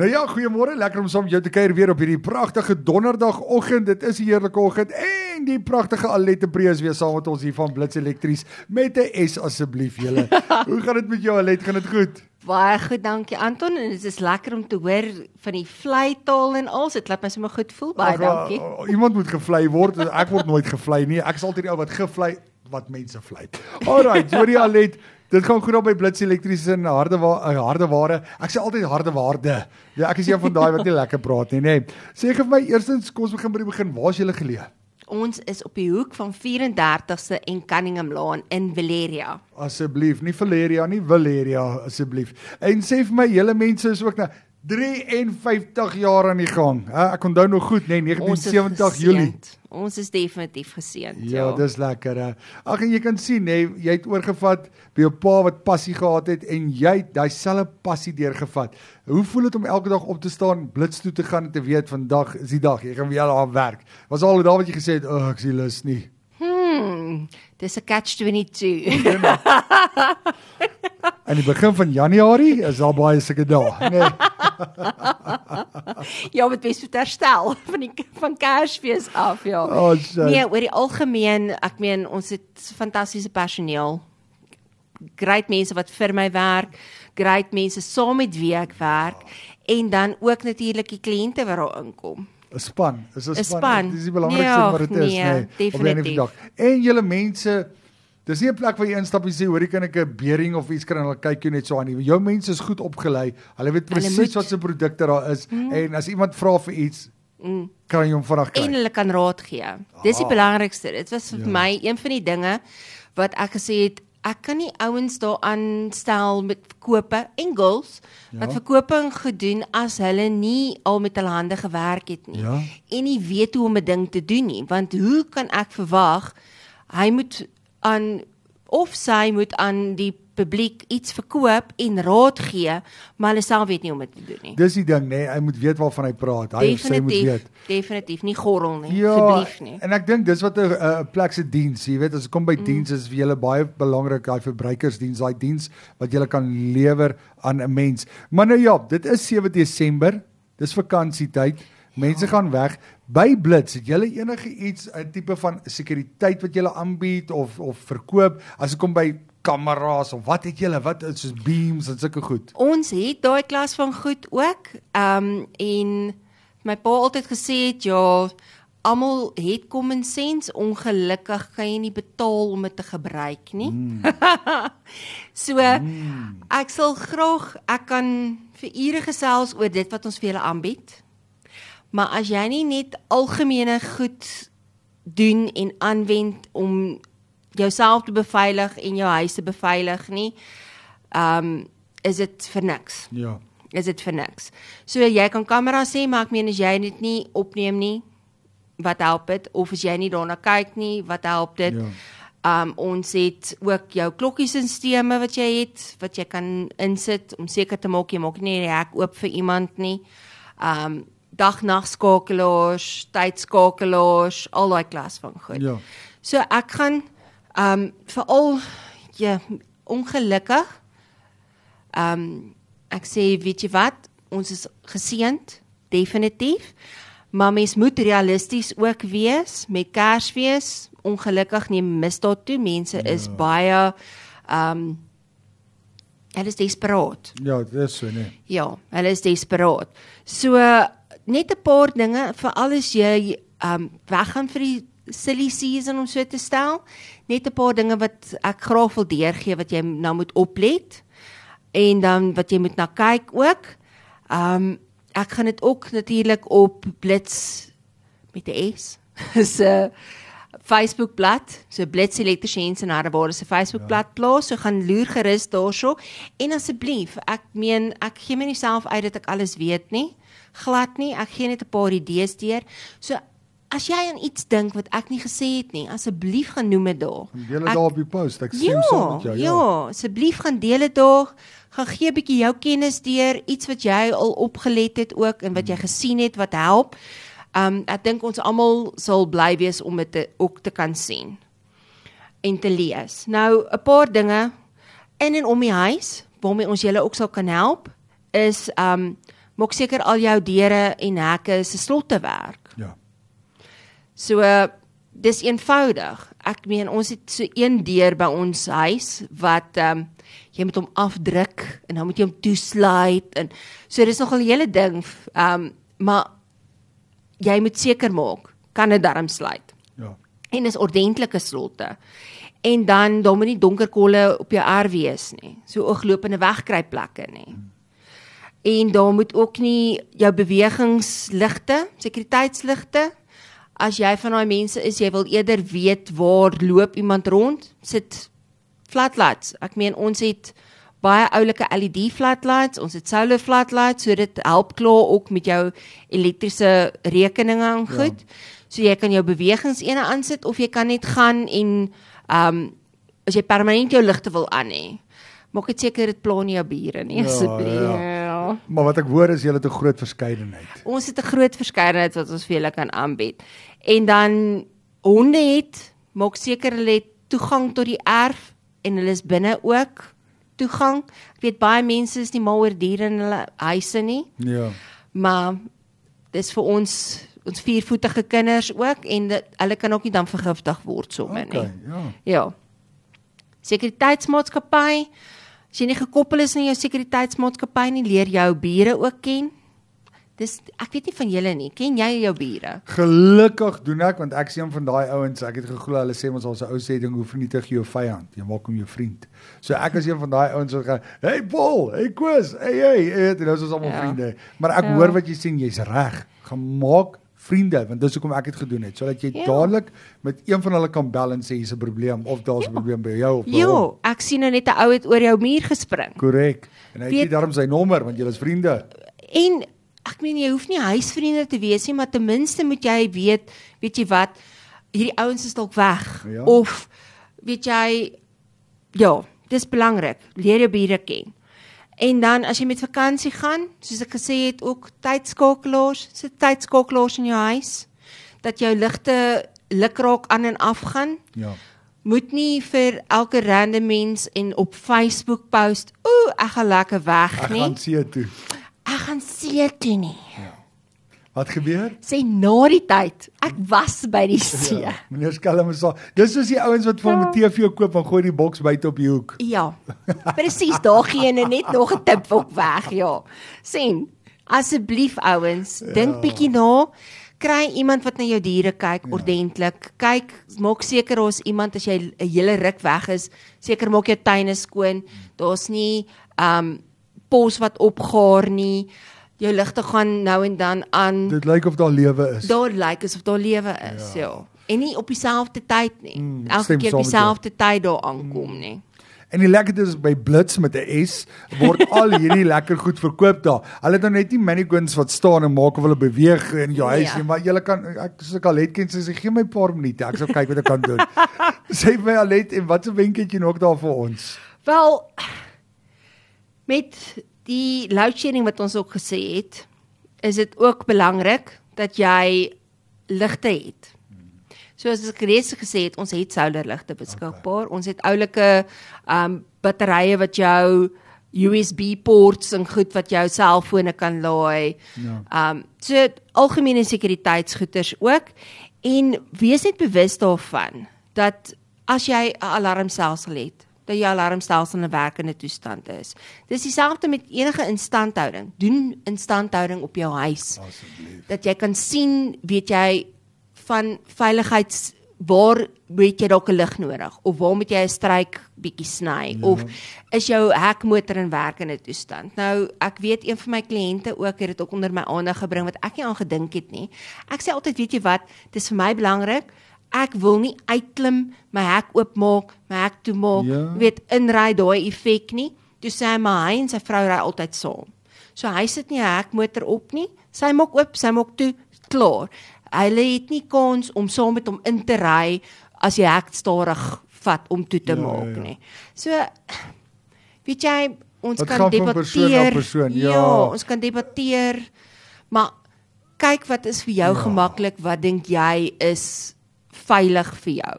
Nou ja, goeiemôre. Lekker om saam met jou te kuier weer op hierdie pragtige donderdagoggend. Dit is 'n heerlike oggend en die pragtige Alette Prees weer saam met ons hier van Blitz Elektries met 'n S asseblief julle. Hoe gaan dit met jou Alette? Gaan dit goed? Baie goed, dankie Anton en dit is lekker om te hoor van die vleitaal en alles. Dit laat my sommer goed voel. Baie Ach, dankie. Uh, iemand moet gevlei word. Ek word nooit gevlei nie. Ek is altyd die ou wat gevlei wat mense vlei. Alraai, Jody Alette Dit gaan goed op by Blitz Elektriese en harde wa eh, harde ware. Ek sê altyd harde waarde. Ja, ek is een van daai wat nie lekker praat nie, nê. Nee. Sê gee vir my eerstens kom ons begin by die begin. Waar is julle geleë? Ons is op die hoek van 34ste en Cunningham Lane in Valeria. Asseblief, nie Valeria nie, Valeria asseblief. En sê vir my, julle mense is ook nou 53 jaar aan die gang. Ek onthou nog goed, nê, nee, 1970 Julie. Ons is definitief geseënd. Ja, ja, dis lekker. Ag en jy kan sien, nê, nee, jy het oorgevat by jou pa wat passie gehad het en jy het daai selfe passie deurgevat. Hoe voel dit om elke dag op te staan, blits toe te gaan en te weet vandag is die dag jy gaan weer daar werk? Was al daai wat jy gesê het, "Ag, oh, ek sien lus nie." Hmm, dis 'n catch 22. In die begin van Januarie is daar baie sulke dae, nê. Nee. ja, met bes moet herstel van die van Kersfees af, ja. Oh, nee, oor die algemeen, ek meen ons het fantastiese personeel. Great mense wat vir my werk, great mense saam met wie ek werk en dan ook natuurlik die kliënte wat daar inkom. 'n Span, is 'n span. Dis die belangrikste nee, wat dit is, nee. nee definitief. En julle mense Dis nie 'n plek waar jy instap en sê hoor ek kan ek 'n bering of iets kry en hulle kyk jou net so aan nie. Jou mense is goed opgelei. Hulle weet presies wat se produkte daar is mm. en as iemand vra vir iets mm. kan jy hom vinnig kry. En hulle kan raad gee. Dis die ah. belangrikste. Dit was vir ja. my een van die dinge wat ek gesê het ek kan nie ouens daar aanstel met verkope en girls ja. wat verkoping gedoen as hulle nie al met hulle hande gewerk het nie ja. en nie weet hoe om 'n ding te doen nie want hoe kan ek verwag hy moet aan of sy moet aan die publiek iets verkoop en raad gee, maar hulle self weet nie hoe om dit te doen nie. Dis die ding nê, nee, hy moet weet waarvan hy praat. Hy definitief, sy moet weet. Definitief nie gorrel nie, ja, asseblief nie. En ek dink dis wat 'n 'n plek se diens, jy weet, as dit kom by mm. diens is vir julle baie belangrik daai verbruikersdiens, daai diens wat jy kan lewer aan 'n mens. Maar nou ja, dit is 7 Desember. Dis vakansietyd. Mense ja. gaan weg by Blitz. Het julle enige iets 'n tipe van sekuriteit wat julle aanbied of of verkoop as dit kom by kameras of wat het julle wat soos beams en sulke goed? Ons het daai klas van goed ook. Ehm um, en my pa altyd gesê het ja, almal het common sense. Ongelukkig kan jy nie betaal om dit te gebruik nie. Mm. so mm. ek sal graag ek kan vir ure gesels oor dit wat ons vir julle aanbied. Maar as jy nie net algemene goed doen en aanwend om jouself te beveilig en jou huis te beveilig nie, ehm um, is dit vir niks. Ja. Is dit vir niks. So jy kan kamera sê, maar ek meen as jy dit nie opneem nie, wat help dit? Of as jy nie daarna kyk nie, wat help dit? Ja. Um ons het ook jou klokkiesisteme wat jy het wat jy kan insit om seker te maak jy maak nie die hek oop vir iemand nie. Um dag-nag skakelaars, tydskakelaars, al daai klas van goed. Ja. So ek gaan ehm um, veral ja, ongelukkig ehm um, ek sê weet jy wat, ons is geseënd definitief. Maar mens moet realisties ook wees met Kersfees. Ongelukkig neem misdaad toe. Mense ja. is baie ehm um, hulle is desperaat. Ja, dit is so nee. Ja, hulle is desperaat. So net 'n paar dinge vir alles jy um weggaan vir die silly season om so te stel. Net 'n paar dinge wat ek graag wil deurgee wat jy nou moet oplet en dan wat jy moet na kyk ook. Um ek gaan dit ook natuurlik op Blitz met die S. so Facebook bladsy, so Blitz Electricians en Hardware se Facebook bladsy ja. plaas. So gaan loer gerus daarso en asseblief, ek meen ek gee my nie self uit dat ek alles weet nie glad nie. Ek gee net 'n paar idees deur. So as jy aan iets dink wat ek nie gesê het nie, asseblief gaan noem dit daar. Deel dit daar op die post. Ek sien saam met jou. Ja, ja asseblief gaan deel dit daar. Gaan gee 'n bietjie jou kennis deur, iets wat jy al opgelet het ook en wat jy hmm. gesien het wat help. Um ek dink ons almal sal bly wees om dit ook te kan sien en te lees. Nou 'n paar dinge in en om die huis waarmee ons julle ook sal kan help is um maak seker al jou deure en hekke se slotte werk. Ja. So uh, dis eenvoudig. Ek meen ons het so een deur by ons huis wat ehm um, jy moet hom afdruk en dan moet jy hom toesluit en so dis nog 'n hele ding. Ehm um, maar jy moet seker maak kan dit darm sluit. Ja. En is ordentlike slotte. En dan dan moet nie donker kolle op jou erf wees nie. So ooglopende wegkruipplekke nie. En daar moet ook nie jou bewegingsligte, sekuriteitsligte as jy van daai mense is, jy wil eerder weet waar loop iemand rond, sit flatlights. Ek meen ons het baie oulike LED flatlights, ons het solar flatlights, so dit help klaar ook met jou elektriese rekeninge en goed. Ja. So jy kan jou bewegingsene aansit of jy kan net gaan en ehm um, as jy permanent jou ligte wil aan hê. Maak dit seker dit pla nie jou bure nie asseblief. Ja, ja. Maar wat ek hoor is jy het 'n groot verskeidenheid. Ons het 'n groot verskeidenheid wat ons vir julle kan aanbied. En dan honde het maak seker hulle het toegang tot die erf en hulle is binne ook toegang. Ek weet baie mense is nie mal oor diere in hulle huise nie. Ja. Maar dis vir ons ons viervoetige kinders ook en dit, hulle kan ook nie dan vergiftig word sommer Okay, nie. ja. Ja. Sekuriteitsmaatskappy. As jy nie gekoppel is aan jou sekuriteitsmaatskappy nie, leer jou bure ook ken. Dis ek weet nie van julle nie. Ken jy jou bure? Gelukkig doen ek want ek is een van daai ouens. Ek het geglo hulle sê ons al 'n ou sê ding hoe vernietig jy jou vyand? Jy maak hom jou vriend. So ek is een van daai ouens wat gaan, "Hey Paul, hey Koos, hey hey, hey dit is ons almal Ja. vriende." Maar ek Ja. hoor wat jy sê, en jy's reg. Gemaak vriende want dis hoekom ek dit gedoen het sodat jy Ja. dadelik met een van hulle kan bel en sê hier's 'n probleem of daar's 'n probleem by jou of by Ja, hom. ek sien nou net 'n ou het oor jou muur gespring. Korrek. En hy het daarom sy nommer want julle is vriende. En ek meen jy hoef nie huisvriende te wees nie, maar ten minste moet jy weet, weet jy wat, hierdie ouens is dalk weg Ja. of weet jy ja, dis belangrik. Leer jou bure ken. En dan as jy met vakansie gaan, soos ek gesê het, ook tydskakelaars, sit tydskakelaars in jou huis dat jou ligte lukraak aan en af gaan. Ja. Moet nie vir elke random mens en op Facebook post, ooh, ek gaan lekker weg Ek nie. gaan see toe. Ek gaan see toe nie. Wat gebeur? Sê na die tyd, ek was by die see. Ja. Meneer Skelm is al. Dis soos die ouens wat vir hom 'n TV koop en gooi die boks buite op die hoek. ja. Presies, daar gee jy net nog 'n tip ook weg, ja. Sien, asseblief ouens, dink Ja. bietjie na. Kry iemand wat na jou diere kyk ordentlik. Kyk, maak seker ons iemand as jy 'n hele ruk weg is, seker maak jou tuine skoon. Daar's nie um pos wat opgaar nie. Jou ligte gaan nou en dan aan. Dit lyk of daar lewe is. daar lyk asof daar lewe is, ja. ja. En nie op dieselfde tyd nie. Mm, Mm, Elke keer op dieselfde tyd daar aankom nie. En die lekkerste is by Blitz met 'n S word al hierdie lekker goed verkoop daar. Hulle het nou net nie mannequins wat staan en maak of hulle beweeg in jou huis Ja. nie, maar jy kan ek soos ek al het ken sê gee my 'n paar minute, ek sal kyk wat ek kan doen. sê vir my Alet en wat 'n wenk het jy nog daar vir ons? Wel met die load shedding wat ons ook gesê het, is dit ook belangrik dat jy ligte het. Soos ek reeds gesê het, ons het solarligte beskikbaar. Okay. Ons het oulike um batterye wat jou USB ports en goed wat jou selfone kan laai. Ja. Um so algemene sekuriteitsgoeders ook en wees net bewus daarvan dat as jy 'n alarmstelsel het, dat jou alarmstelsel in 'n werkende toestand is. Dis dieselfde met enige instandhouding. Doen instandhouding op jou huis. Asseblief. Dat jy kan sien, weet jy, van veiligheids waar het jy dalk 'n lig nodig of waar moet jy 'n stryk bietjie sny ja. of is jou hekmotor in werkende toestand. Nou, ek weet een van my kliënte ook het dit ook onder my aandag gebring wat ek nie aan gedink het nie. Ek sê altyd, weet jy wat, dis vir my belangrik. Ek wil nie uitklim, my hek oopmaak, my hek toemaak, Ja. ja. weet inry daai effek nie. Toe sê hy maar hy en sy vrou ry altyd saam. So hy sit nie 'n hekmotor op nie. Sy maak oop, sy maak toe, klaar. Hulle het nie kans om saam met hom in te ry as jy hek stadig vat om toe te Ja, ja, maak ja. nie. So weet jy, ons Dit kan van persoon debatteer. persoon, ja. ja, ons kan debatteer. Maar kyk wat is vir jou Ja. gemaklik, wat dink jy is veilig vir jou?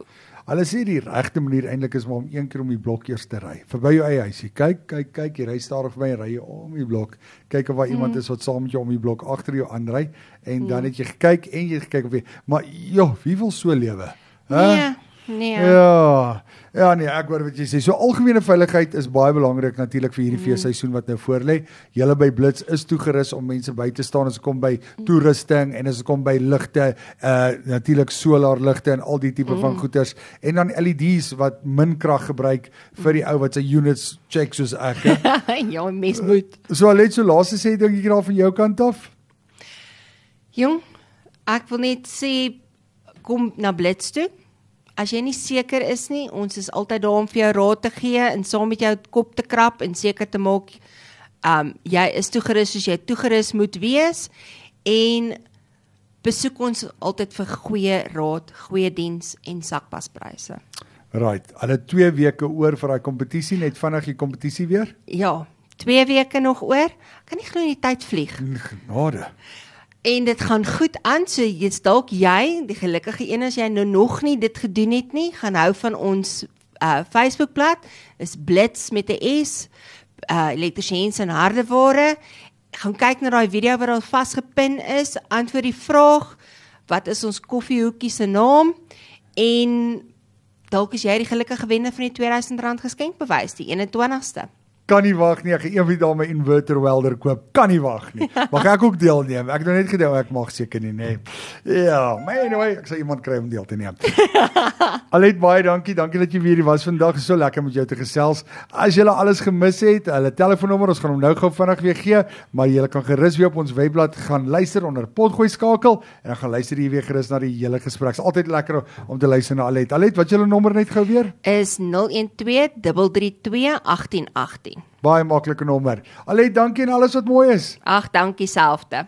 Hulle sê die regte manier eintlik is maar om een keer om die blok eers te ry. Verby jou eie huisie. Kyk, kyk, kyk, jy ry stadig verby en ry om die blok. Kyk of daar mm. iemand is wat saam met jou om die blok agter jou aanry en mm. dan het jy gekyk en jy gekyk of jy maar joh, wie wil so lewe? Hæ? Nee. Nee. Ja. Ja nee, ek hoor wat jy sê. So algemene veiligheid is baie belangrik natuurlik vir hierdie mm. feesseisoen wat nou voorlê. Julle by Blitz is toegerus om mense by te staan as dit kom by toerusting en as dit kom by ligte, uh natuurlik solarligte en al die tipe mm. van goeders en dan LED's wat min krag gebruik vir die ou wat sy units check soos ek. ja, mes moet. So net so laaste sê ek daar van jou kant af. Jong, ek wil net sê kom na Blitz toe as jy nie seker is nie, ons is altyd daar om vir jou raad te gee en saam met jou kop te krap en seker te maak um jy is toegerus soos jy toegerus moet wees en besoek ons altyd vir goeie raad, goeie diens en sakpaspryse. Right. Hulle 2 weke oor vir daai kompetisie, net vinnig die kompetisie weer? Ja, 2 weke nog oor. Kan nie glo die tyd vlieg. Genade en dit gaan goed aan so jy's dalk jy die gelukkige een as jy nou nog nie dit gedoen het nie gaan hou van ons uh Facebookblad is blits met 'n S uh elektriesiens en hardeware. Gaan kyk na daai video wat al vasgepin is antwoord die vraag wat is ons koffiehoekie se naam? En dalk is jy die gelukkige wenner van die R2000 geskenkbewys die 21ste kan nie wag nie. Ek gaan eendag daar my inverter welder koop. Kan nie wag nie. Mag ek ook deelneem? Ek het nou net gedink ek mag seker nie, nê. Nee. Ja, maar anyway, ek sal iemand kry om deel te neem. Alet baie dankie. Dankie dat jy weer hier was vandag. So lekker met jou te gesels. As jy alles gemis het, hulle telefoonnommer, ons gaan hom nou gou vinnig weer gee, maar jy kan gerus weer op ons webblad gaan luister onder potgooi skakel en dan gaan luister jy weer gerus na die hele gesprek. Dit's altyd lekker om te luister na Alet. Alet, wat is jou nommer net gou weer? Is 012 332 1818. Baie maklike nommer. Allei, dankie en alles wat mooi is. Ag, dankie selfde.